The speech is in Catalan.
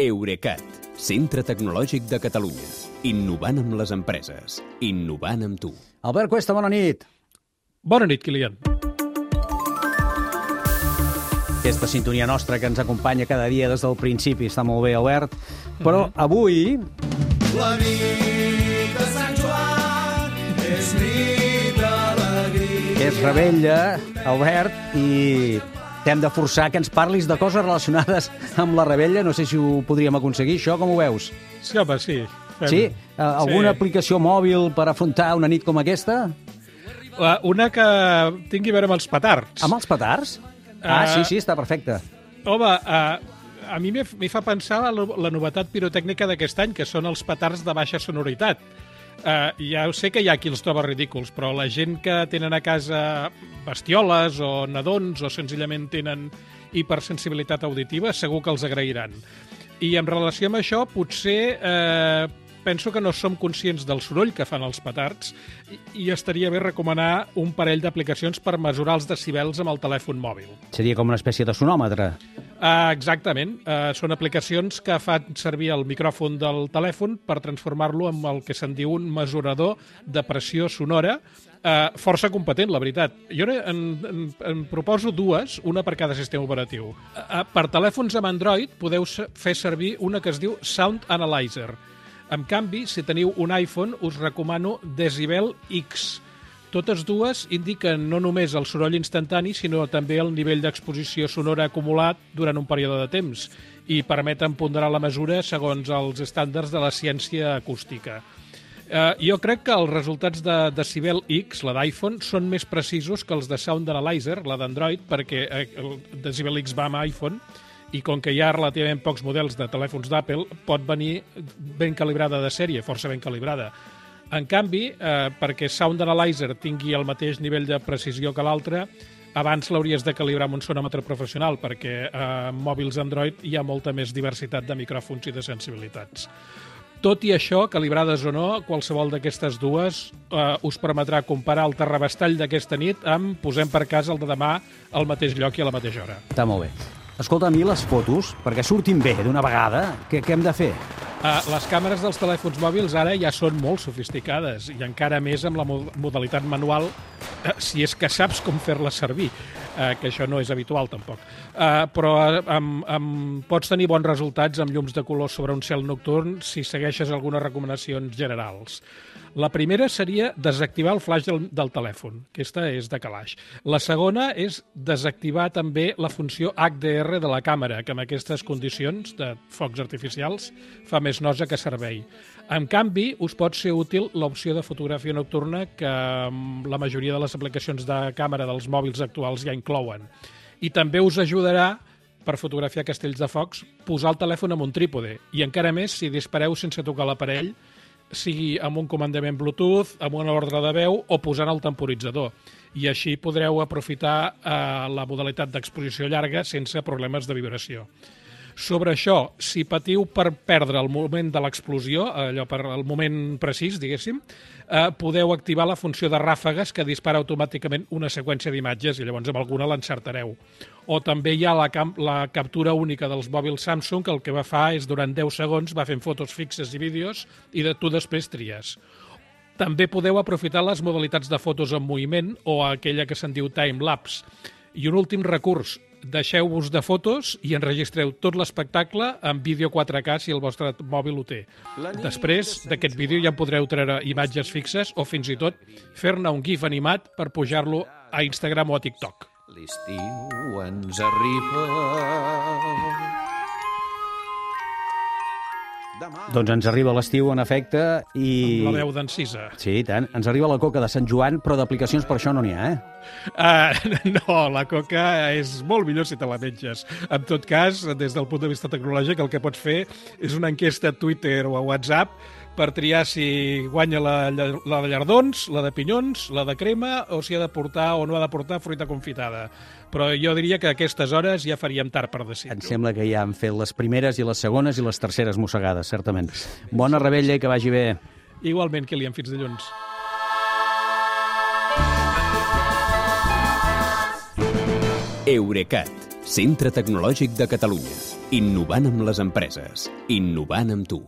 Eurecat, centre tecnològic de Catalunya. Innovant amb les empreses. Innovant amb tu. Albert Cuesta, bona nit. Bona nit, Kilian. Aquesta sintonia nostra que ens acompanya cada dia des del principi està molt bé, Albert. Però avui La nit de Sant Joan és nit d'alegria. és rebella, Albert, i t'hem de forçar que ens parlis de coses relacionades amb la rebella. No sé si ho podríem aconseguir, això, com ho veus? Sí, home, sí. Fem. Sí? Eh, alguna Sí. aplicació mòbil per afrontar una nit com aquesta? Una que tingui a veure amb els petards. Amb els petards? Ah, Eh, sí, sí, està perfecte. Home, a, a mi m'hi fa pensar la, la novetat pirotècnica d'aquest any, que són els petards de baixa sonoritat. Uh, ja ho sé que hi ha qui els troba ridículs, però la gent que tenen a casa bestioles o nadons o senzillament tenen hipersensibilitat auditiva segur que els agrairan. I en relació amb això, potser eh, penso que no som conscients del soroll que fan els petards i, i estaria bé recomanar un parell d'aplicacions per mesurar els decibels amb el telèfon mòbil. Seria com una espècie de sonòmetre. Uh, exactament. Uh, són aplicacions que fan servir el micròfon del telèfon per transformar-lo en el que se'n diu un mesurador de pressió sonora uh, força competent, la veritat. Jo en, en, en proposo dues, una per cada sistema operatiu. Uh, per telèfons amb Android podeu fer servir una que es diu Sound Analyzer. En canvi, si teniu un iPhone, us recomano Decibel X. Totes dues indiquen no només el soroll instantani, sinó també el nivell d'exposició sonora acumulat durant un període de temps i permeten ponderar la mesura segons els estàndards de la ciència acústica. Uh, jo crec que els resultats de Decibel X, la d'iPhone, són més precisos que els de Sound Analyzer, la d'Android, perquè eh, el Decibel X va amb iPhone i com que hi ha relativament pocs models de telèfons d'Apple, pot venir ben calibrada de sèrie, força ben calibrada. En canvi, eh, perquè Sound Analyzer tingui el mateix nivell de precisió que l'altre, abans l'hauries de calibrar amb un sonòmetre professional, perquè eh, amb mòbils Android hi ha molta més diversitat de micròfons i de sensibilitats. Tot i això, calibrades o no, qualsevol d'aquestes dues eh, us permetrà comparar el terrabastall d'aquesta nit amb posem per casa el de demà al mateix lloc i a la mateixa hora. Està molt bé. Escolta, a mi les fotos, perquè surtin bé d'una vegada, què, què hem de fer? Uh, les càmeres dels telèfons mòbils ara ja són molt sofisticades i encara més amb la mo- modalitat manual, si és que saps com fer-la servir, uh, que això no és habitual tampoc. Uh, però amb, amb, pots tenir bons resultats amb llums de color sobre un cel nocturn si segueixes algunes recomanacions generals. La primera seria desactivar el flash del, del telèfon. Aquesta és de calaix. La segona és desactivar també la funció HDR de la càmera, que en aquestes condicions de focs artificials fa més nosa que servei. En canvi, us pot ser útil l'opció de fotografia nocturna que mm, la majoria de les aplicacions de càmera dels mòbils actuals ja inclouen. I també us ajudarà per fotografiar castells de focs, posar el telèfon amb un trípode. I encara més si dispareu sense tocar l'aparell, sigui amb un comandament Bluetooth, amb una ordre de veu o posant el temporitzador. I així podreu aprofitar eh, la modalitat d'exposició llarga sense problemes de vibració. Sobre això, si patiu per perdre el moment de l'explosió, allò per el moment precís, diguéssim, eh, podeu activar la funció de ràfegues que dispara automàticament una seqüència d'imatges i llavors amb alguna l'encertareu. O també hi ha la, la captura única dels mòbils Samsung que el que va fa és durant 10 segons va fent fotos fixes i vídeos i de tu després tries. També podeu aprofitar les modalitats de fotos en moviment o aquella que se'n diu time-lapse. I un últim recurs, deixeu-vos de fotos i enregistreu tot l'espectacle en vídeo 4K si el vostre mòbil ho té. Després d'aquest vídeo ja en podreu treure imatges fixes o fins i tot fer-ne un gif animat per pujar-lo a Instagram o a TikTok. L'estiu ens arriba... Doncs ens arriba l'estiu, en efecte, i... La veu d'encisa. Sí, tant. Ens arriba la coca de Sant Joan, però d'aplicacions per això no n'hi ha, eh? Uh, no, la coca és molt millor si te la menges. En tot cas, des del punt de vista tecnològic, el que pots fer és una enquesta a Twitter o a WhatsApp per triar si guanya la, la de llardons, la de pinyons, la de crema, o si ha de portar o no ha de portar fruita confitada. Però jo diria que a aquestes hores ja faríem tard per Em decidir-ho. sembla que ja han fet les primeres i les segones i les terceres mossegades, certament. Bona rebella i que vagi bé. Igualment, Kilian, fins dilluns. Eurecat, Centre Tecnològic de Catalunya. Innovant amb les empreses. Innovant amb tu.